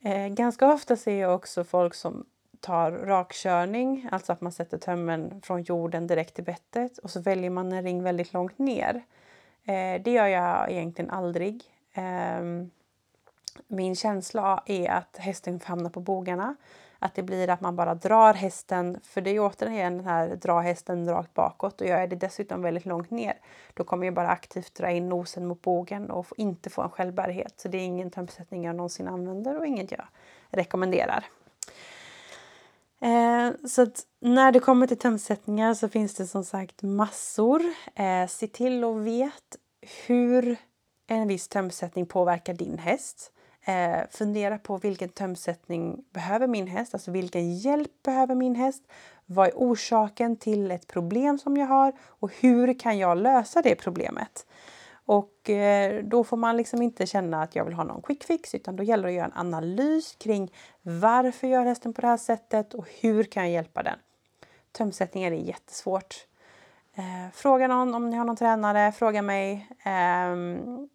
Eh, ganska ofta ser jag också folk som tar rakkörning, alltså att man sätter tömmen från jorden direkt till bettet och så väljer man en ring väldigt långt ner. Eh, det gör jag egentligen aldrig. Eh, min känsla är att hästen hamnar på bogarna. Att det blir att man bara drar hästen, för det är återigen den här dra hästen rakt bakåt och gör jag det dessutom väldigt långt ner, då kommer jag bara aktivt dra in nosen mot bogen och inte få en självbärighet. Så det är ingen tömsättning jag någonsin använder och inget jag rekommenderar. Eh, så att när det kommer till tömsättningar så finns det som sagt massor. Eh, se till och vet hur en viss tömsättning påverkar din häst. Eh, fundera på vilken tömsättning behöver min häst, alltså vilken hjälp behöver min häst? Vad är orsaken till ett problem som jag har och hur kan jag lösa det problemet? Och eh, då får man liksom inte känna att jag vill ha någon quick fix utan då gäller det att göra en analys kring varför gör hästen på det här sättet och hur kan jag hjälpa den? Tömsättningar är jättesvårt. Eh, fråga någon om ni har någon tränare, fråga mig. Ehm,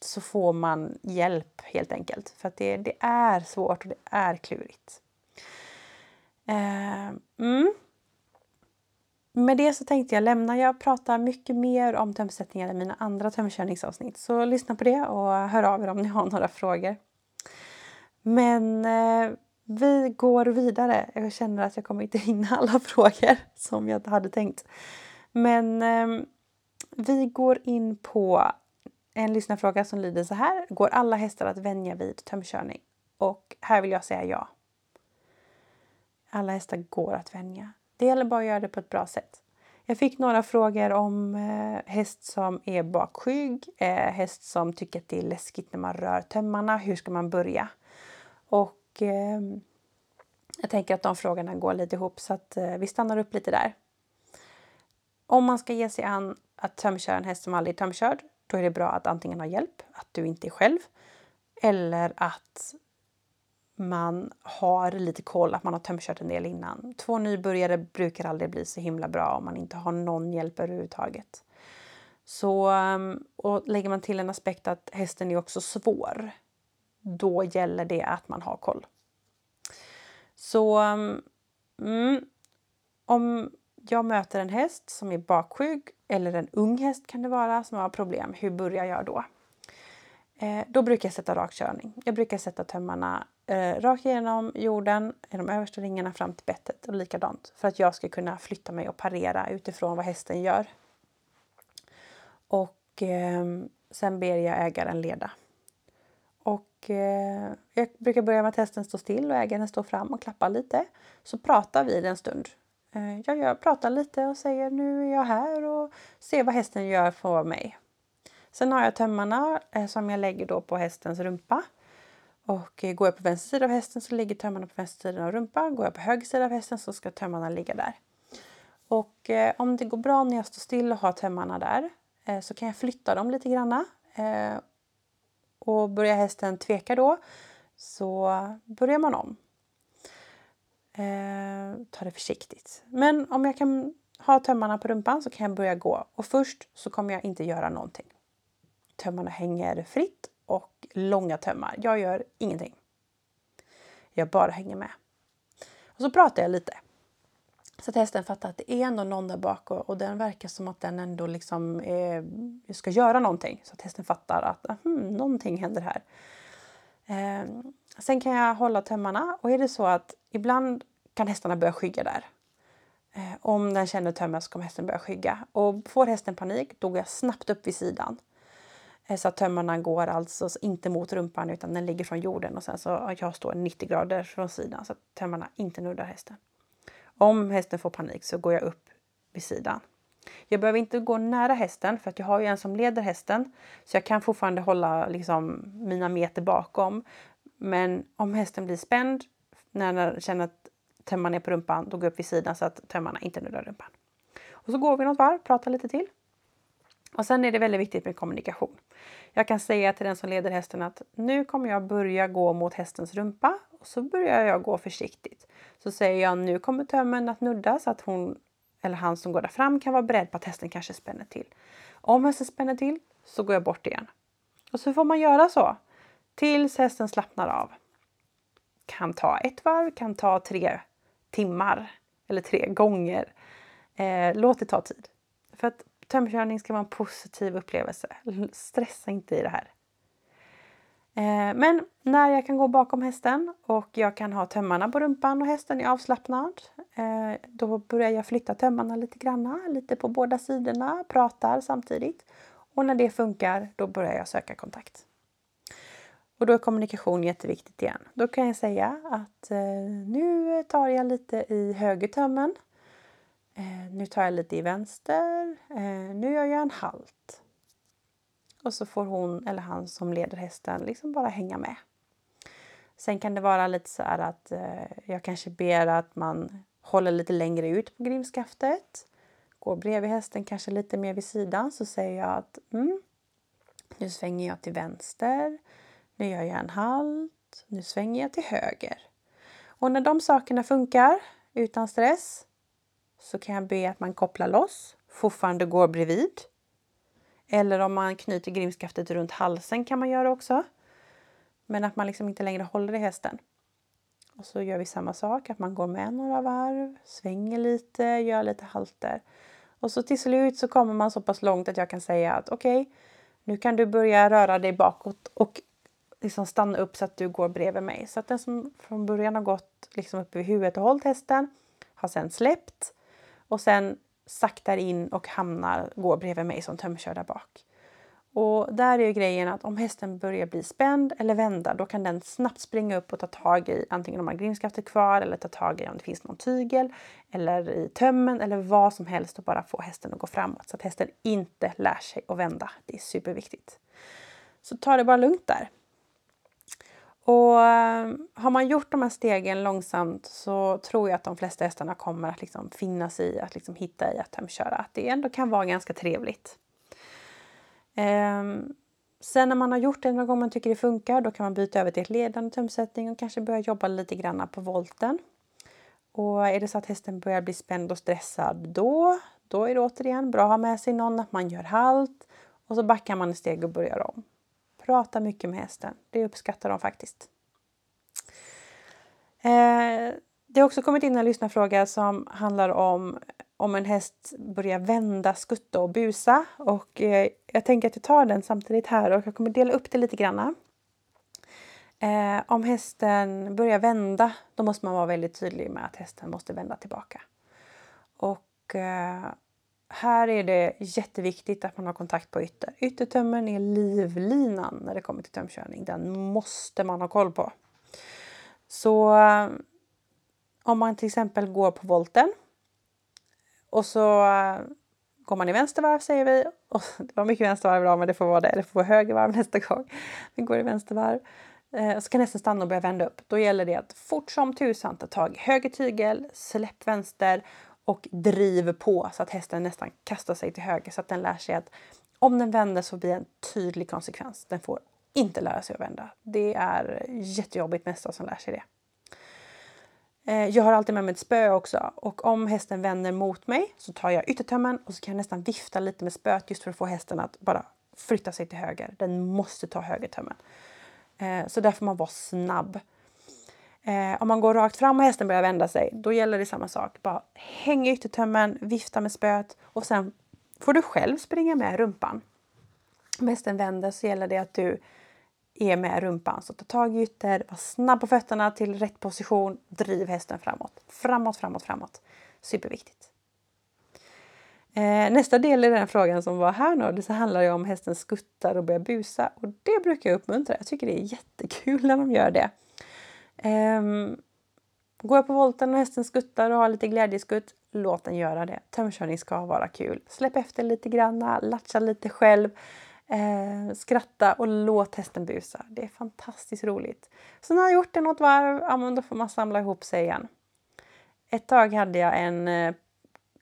så får man hjälp helt enkelt. För att det, det är svårt och det är klurigt. Ehm, mm. Med det så tänkte jag lämna. Jag pratar mycket mer om tömsättningar i mina andra tömkörningsavsnitt. Så lyssna på det och hör av er om ni har några frågor. Men eh, vi går vidare. Jag känner att jag kommer inte hinna alla frågor som jag hade tänkt. Men eh, vi går in på en lyssnarfråga som lyder så här. Går alla hästar att vänja vid tömkörning? Och här vill jag säga ja. Alla hästar går att vänja. Det gäller bara att göra det på ett bra sätt. Jag fick några frågor om eh, häst som är bakskygg, eh, häst som tycker att det är läskigt när man rör tömmarna. Hur ska man börja? Och ehm, jag tänker att de frågorna går lite ihop så att eh, vi stannar upp lite där. Om man ska ge sig an att tömköra en häst som aldrig är tömkörd, då är det bra att antingen ha hjälp, att du inte är själv, eller att man har lite koll, att man har tömkört en del innan. Två nybörjare brukar aldrig bli så himla bra om man inte har någon hjälp överhuvudtaget. Så, ehm, och lägger man till en aspekt att hästen är också svår, då gäller det att man har koll. Så ehm, mm, om jag möter en häst som är bakskygg eller en ung häst kan det vara som har problem, hur börjar jag då? Eh, då brukar jag sätta rakkörning. Jag brukar sätta tömmarna eh, rakt igenom jorden, i de översta ringarna fram till bettet och likadant för att jag ska kunna flytta mig och parera utifrån vad hästen gör. Och eh, sen ber jag ägaren leda. Och eh, jag brukar börja med att hästen står still och ägaren står fram och klappar lite. Så pratar vi en stund. Eh, jag, jag pratar lite och säger nu är jag här och ser vad hästen gör för mig. Sen har jag tömmarna eh, som jag lägger då på hästens rumpa. Och eh, går jag på vänster sida av hästen så ligger tömmarna på vänster sida av rumpan. Går jag på höger sida av hästen så ska tömmarna ligga där. Och eh, om det går bra när jag står still och har tömmarna där eh, så kan jag flytta dem lite granna. Eh, och börjar hästen tveka då så börjar man om. Eh, ta det försiktigt. Men om jag kan ha tömmarna på rumpan så kan jag börja gå. Och först så kommer jag inte göra någonting. Tömmarna hänger fritt långa tömmar. Jag gör ingenting. Jag bara hänger med. Och så pratar jag lite. Så att hästen fattar att det är ändå någon där bak och, och den verkar som att den ändå liksom eh, ska göra någonting. Så att hästen fattar att hmm, någonting händer här. Eh, sen kan jag hålla tömmarna och är det så att ibland kan hästarna börja skygga där. Eh, om den känner tömmen så kommer hästen börja skygga. Och får hästen panik då går jag snabbt upp vid sidan. Eh, så att tömmarna går alltså inte mot rumpan utan den ligger från jorden och sen så jag står 90 grader från sidan så att tömmarna inte nuddar hästen. Om hästen får panik så går jag upp vid sidan. Jag behöver inte gå nära hästen för att jag har ju en som leder hästen så jag kan fortfarande hålla liksom, mina meter bakom. Men om hästen blir spänd när den känner att tömmarna är på rumpan, då går jag upp vid sidan så att tömmarna inte nuddar rumpan. Och så går vi något varv, pratar lite till. Och sen är det väldigt viktigt med kommunikation. Jag kan säga till den som leder hästen att nu kommer jag börja gå mot hästens rumpa och så börjar jag gå försiktigt. Så säger jag nu kommer tömmen att nudda så att hon eller han som går där fram kan vara beredd på att hästen kanske spänner till. Om hästen spänner till så går jag bort igen. Och så får man göra så tills hästen slappnar av. Kan ta ett varv, kan ta tre timmar eller tre gånger. Eh, låt det ta tid. För att tömkörning ska vara en positiv upplevelse. Stressa inte i det här. Eh, men när jag kan gå bakom hästen och jag kan ha tömmarna på rumpan och hästen är avslappnad. Eh, då börjar jag flytta tömmarna lite granna, lite på båda sidorna, pratar samtidigt. Och när det funkar, då börjar jag söka kontakt. Och då är kommunikation jätteviktigt igen. Då kan jag säga att eh, nu tar jag lite i höger tömmen Eh, nu tar jag lite i vänster. Eh, nu gör jag en halt. och så får hon eller han som leder hästen liksom bara hänga med. Sen kan det vara lite så här att eh, jag kanske ber att man håller lite längre ut på grimskaftet. Går bredvid hästen, kanske lite mer vid sidan, så säger jag att mm, nu svänger jag till vänster. Nu gör jag en halt. Nu svänger jag till höger. Och när de sakerna funkar utan stress så kan jag be att man kopplar loss, fortfarande går bredvid. Eller om man knyter grimskaftet runt halsen kan man göra också. Men att man liksom inte längre håller i hästen. Och så gör vi samma sak, att man går med några varv, svänger lite, gör lite halter. Och så till slut så kommer man så pass långt att jag kan säga att okej, okay, nu kan du börja röra dig bakåt och liksom stanna upp så att du går bredvid mig. Så att den som från början har gått liksom upp vid huvudet och hållit hästen har sen släppt och sen saktar in och hamnar, går bredvid mig som tömkör där bak. Och där är ju grejen att om hästen börjar bli spänd eller vända då kan den snabbt springa upp och ta tag i antingen om man har grimskaftet kvar eller ta tag i om det finns någon tygel eller i tömmen eller vad som helst och bara få hästen att gå framåt så att hästen inte lär sig att vända. Det är superviktigt. Så ta det bara lugnt där. Och eh, har man gjort de här stegen långsamt så tror jag att de flesta hästarna kommer att liksom finna sig i att liksom hitta i att tömköra. Att det ändå kan vara ganska trevligt. Ehm, sen när man har gjort det några gånger man tycker det funkar då kan man byta över till ett ledande tömsättning och kanske börja jobba lite grann på volten. Och är det så att hästen börjar bli spänd och stressad då, då är det återigen bra att ha med sig någon, att man gör halt och så backar man ett steg och börjar om. Prata mycket med hästen, det uppskattar de faktiskt. Eh, det har också kommit in en lyssnarfråga som handlar om om en häst börjar vända, skutta och busa. Och eh, jag tänker att jag tar den samtidigt här och jag kommer dela upp det lite grann. Eh, om hästen börjar vända, då måste man vara väldigt tydlig med att hästen måste vända tillbaka. Och eh, här är det jätteviktigt att man har kontakt på ytter. Yttertömmen är livlinan när det kommer till tömkörning. Den måste man ha koll på. Så eh, om man till exempel går på volten och så eh, går man i vänstervarv säger vi. Och det var mycket vänstervarv idag men det får vara det. Eller får vara högervarv nästa gång. Vi går i vänstervarv. Uh, så kan hästen stanna och börja vända upp. Då gäller det att fort som tusan ta tag i höger tygel, släpp vänster och driv på så att hästen nästan kastar sig till höger så att den lär sig att om den vänder så blir det en tydlig konsekvens. Den får inte lära sig att vända. Det är jättejobbigt med hästar som lär sig det. Eh, jag har alltid med mig ett spö också och om hästen vänder mot mig så tar jag yttertömmen och så kan jag nästan vifta lite med spöet just för att få hästen att bara flytta sig till höger. Den måste ta högertömmen. Eh, så där får man vara snabb. Eh, om man går rakt fram och hästen börjar vända sig, då gäller det samma sak. Bara häng yttertömmen, vifta med spöet och sen får du själv springa med rumpan. Om hästen vänder så gäller det att du är med rumpan. Så ta tag i ytter, var snabb på fötterna till rätt position, driv hästen framåt. Framåt, framåt, framåt. Superviktigt. Eh, nästa del i den frågan som var här nu, det handlar ju om hästen skuttar och börjar busa. Och det brukar jag uppmuntra. Jag tycker det är jättekul när de gör det. Eh, går jag på volten och hästen skuttar och har lite glädjeskutt, låt den göra det. Tömkörning ska vara kul. Släpp efter lite granna, latcha lite själv. Eh, skratta och låt hästen busa. Det är fantastiskt roligt. Så när jag gjort det något varv, ja, men då får man samla ihop sig igen. Ett tag hade jag en, eh,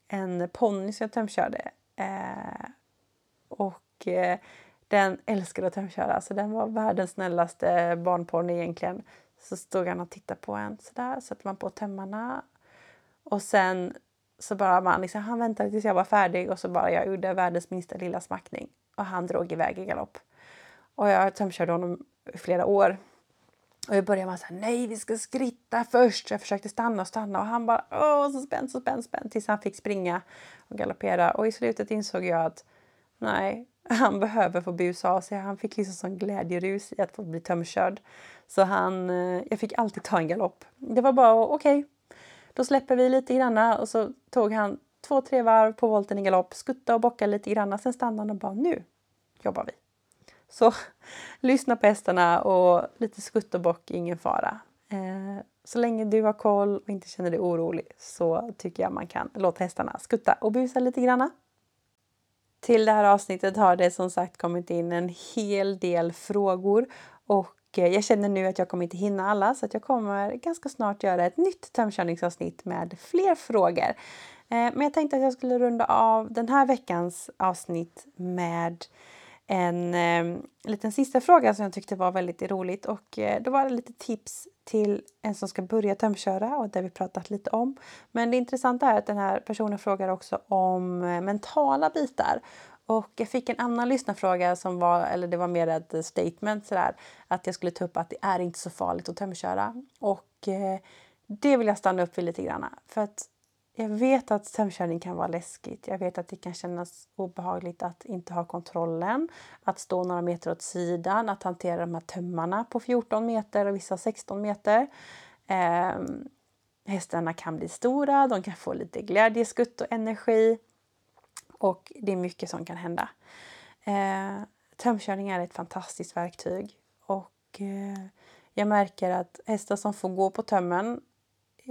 en ponny som jag tömkörde. Eh, och eh, den älskade att tömköra. Alltså, den var världens snällaste barnponny egentligen. Så stod han och tittade på en sådär, satte man på tömmarna. Och sen så bara man liksom, han väntade tills jag var färdig och så bara jag gjorde världens minsta lilla smackning och han drog iväg i galopp. Och jag tömkörde honom i flera år. Och jag började med att nej vi ska skritta först. Jag försökte stanna och stanna och han bara, åh så spänd, så spänd, spänd. Tills han fick springa och galoppera. Och i slutet insåg jag att nej, han behöver få busa av sig. Han fick liksom sån glädjerus i att få bli tömkörd. Så han, eh, jag fick alltid ta en galopp. Det var bara okej, okay, då släpper vi lite granna och så tog han två, tre varv på volten i galopp, skutta och bocka lite grann. Sen stannade han och bara nu jobbar vi. Så lyssna på hästarna och lite skutt och bock, ingen fara. Eh, så länge du har koll och inte känner dig orolig så tycker jag man kan låta hästarna skutta och busa lite granna. Till det här avsnittet har det som sagt kommit in en hel del frågor och eh, jag känner nu att jag kommer inte hinna alla så att jag kommer ganska snart göra ett nytt tömkörningsavsnitt med fler frågor. Eh, men jag tänkte att jag skulle runda av den här veckans avsnitt med en eh, liten sista fråga som jag tyckte var väldigt roligt och eh, då var det lite tips till en som ska börja tömköra och det vi pratat lite om. Men det intressanta är att den här personen frågar också om eh, mentala bitar och jag fick en annan lyssnarfråga som var, eller det var mer ett statement sådär, att jag skulle ta upp att det är inte så farligt att tömköra. Och eh, det vill jag stanna upp vid lite grann. För att jag vet att tömkörning kan vara läskigt. Jag vet att det kan kännas obehagligt att inte ha kontrollen, att stå några meter åt sidan, att hantera de här tömmarna på 14 meter och vissa 16 meter. Eh, hästarna kan bli stora, de kan få lite glädjeskutt och energi och det är mycket som kan hända. Eh, tömkörning är ett fantastiskt verktyg och eh, jag märker att hästar som får gå på tömmen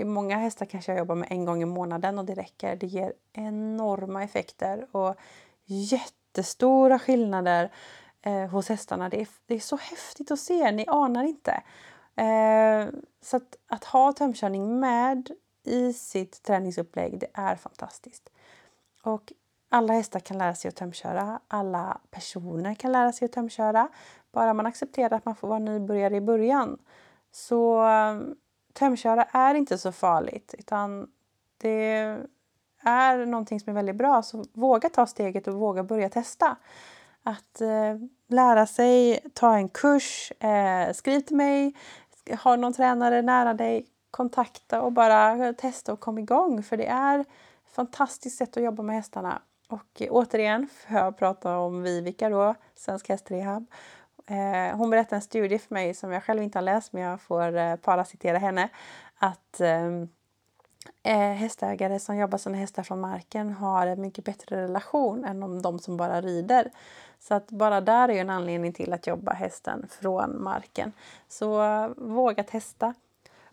Många hästar kanske jag jobbar med en gång i månaden och det räcker. Det ger enorma effekter och jättestora skillnader eh, hos hästarna. Det är, det är så häftigt att se, ni anar inte. Eh, så att, att ha tömkörning med i sitt träningsupplägg, det är fantastiskt. Och alla hästar kan lära sig att tömköra. Alla personer kan lära sig att tömköra. Bara man accepterar att man får vara nybörjare i början. Så tömköra är inte så farligt utan det är någonting som är väldigt bra. Så våga ta steget och våga börja testa. Att eh, lära sig, ta en kurs, eh, skriv till mig, Ha någon tränare nära dig, kontakta och bara testa och kom igång. För det är ett fantastiskt sätt att jobba med hästarna. Och eh, återigen för jag prata om Vivica då, Svensk Hästrehab. Eh, hon berättade en studie för mig som jag själv inte har läst men jag får eh, paracitera henne. Att ehm, eh, hästägare som jobbar sina hästar från marken har en mycket bättre relation än om de som bara rider. Så att bara där är ju en anledning till att jobba hästen från marken. Så eh, våga testa.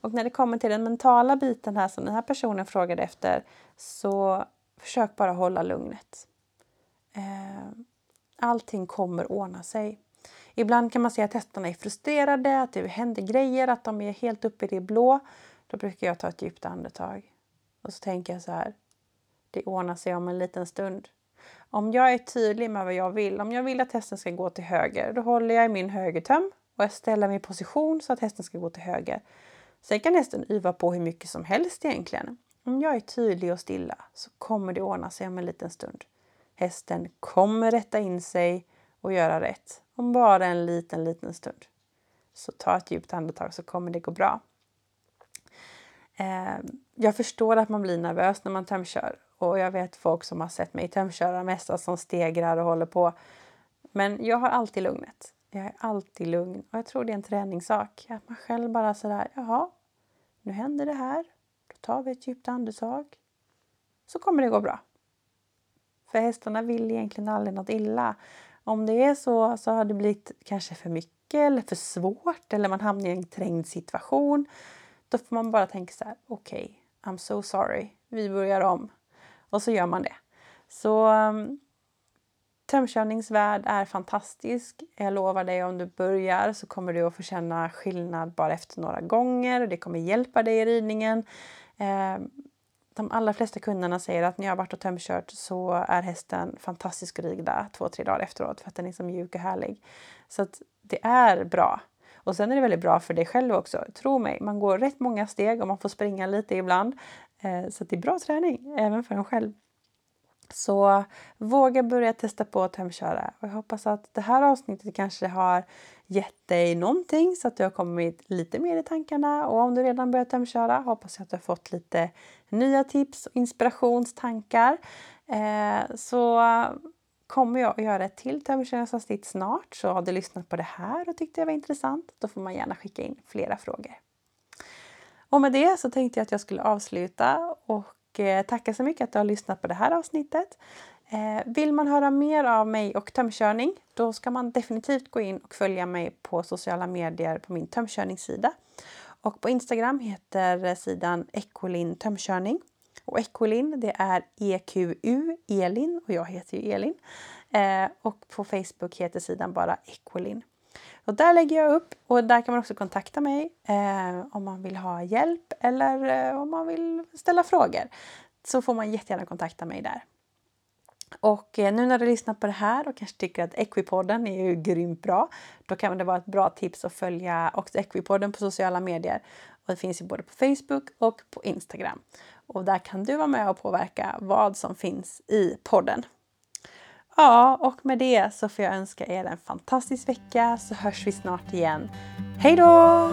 Och när det kommer till den mentala biten här som den här personen frågade efter så försök bara hålla lugnet. Eh, allting kommer ordna sig. Ibland kan man se att hästarna är frustrerade, att det händer grejer, att de är helt uppe i det blå. Då brukar jag ta ett djupt andetag. Och så tänker jag så här. Det ordnar sig om en liten stund. Om jag är tydlig med vad jag vill, om jag vill att hästen ska gå till höger, då håller jag i min högertöm och jag ställer mig i position så att hästen ska gå till höger. Sen kan hästen yva på hur mycket som helst egentligen. Om jag är tydlig och stilla så kommer det ordna sig om en liten stund. Hästen kommer rätta in sig och göra rätt om bara en liten, liten stund. Så ta ett djupt andetag så kommer det gå bra. Eh, jag förstår att man blir nervös när man tömkör och jag vet folk som har sett mig tömköra mest alltså som stegrar och håller på. Men jag har alltid lugnet. Jag är alltid lugn och jag tror det är en träningssak. Att man själv bara sådär, jaha, nu händer det här. Då tar vi ett djupt andetag. Så kommer det gå bra. För hästarna vill egentligen aldrig något illa. Om det är så så har det blivit kanske för mycket eller för svårt eller man hamnar i en trängd situation. Då får man bara tänka så här, okej, okay, I'm so sorry, vi börjar om. Och så gör man det. Så um, tömkörningsvärld är fantastisk. Jag lovar dig om du börjar så kommer du att få känna skillnad bara efter några gånger. Det kommer hjälpa dig i ridningen. Um, de allra flesta kunderna säger att när jag har varit och tömkört så är hästen fantastisk att två, tre dagar efteråt för att den är så mjuk och härlig. Så att det är bra. Och sen är det väldigt bra för dig själv också. Tro mig, man går rätt många steg och man får springa lite ibland. Eh, så det är bra träning även för en själv. Så våga börja testa på att tömköra. Och jag hoppas att det här avsnittet kanske har gett dig någonting så att du har kommit lite mer i tankarna. Och om du redan börjat tömköra hoppas jag att du har fått lite nya tips och inspirationstankar. Eh, så kommer jag att göra ett till tömkörningsavsnitt snart. Så har du lyssnat på det här och tyckte det var intressant, då får man gärna skicka in flera frågor. Och med det så tänkte jag att jag skulle avsluta och Eh, tackar så mycket att du har lyssnat på det här avsnittet. Eh, vill man höra mer av mig och tömkörning då ska man definitivt gå in och följa mig på sociala medier på min tömkörningssida. Och på Instagram heter sidan Ekolin tömkörning. Och Ekolin det är EQU Elin och jag heter ju Elin. Eh, och på Facebook heter sidan bara Ekolin. Och där lägger jag upp och där kan man också kontakta mig eh, om man vill ha hjälp eller eh, om man vill ställa frågor. Så får man jättegärna kontakta mig där. Och eh, nu när du lyssnar på det här och kanske tycker att Equipodden är ju grymt bra, då kan det vara ett bra tips att följa också Equipodden på sociala medier. Och det finns ju både på Facebook och på Instagram. Och där kan du vara med och påverka vad som finns i podden. Ja, och med det så får jag önska er en fantastisk vecka så hörs vi snart igen. Hej då!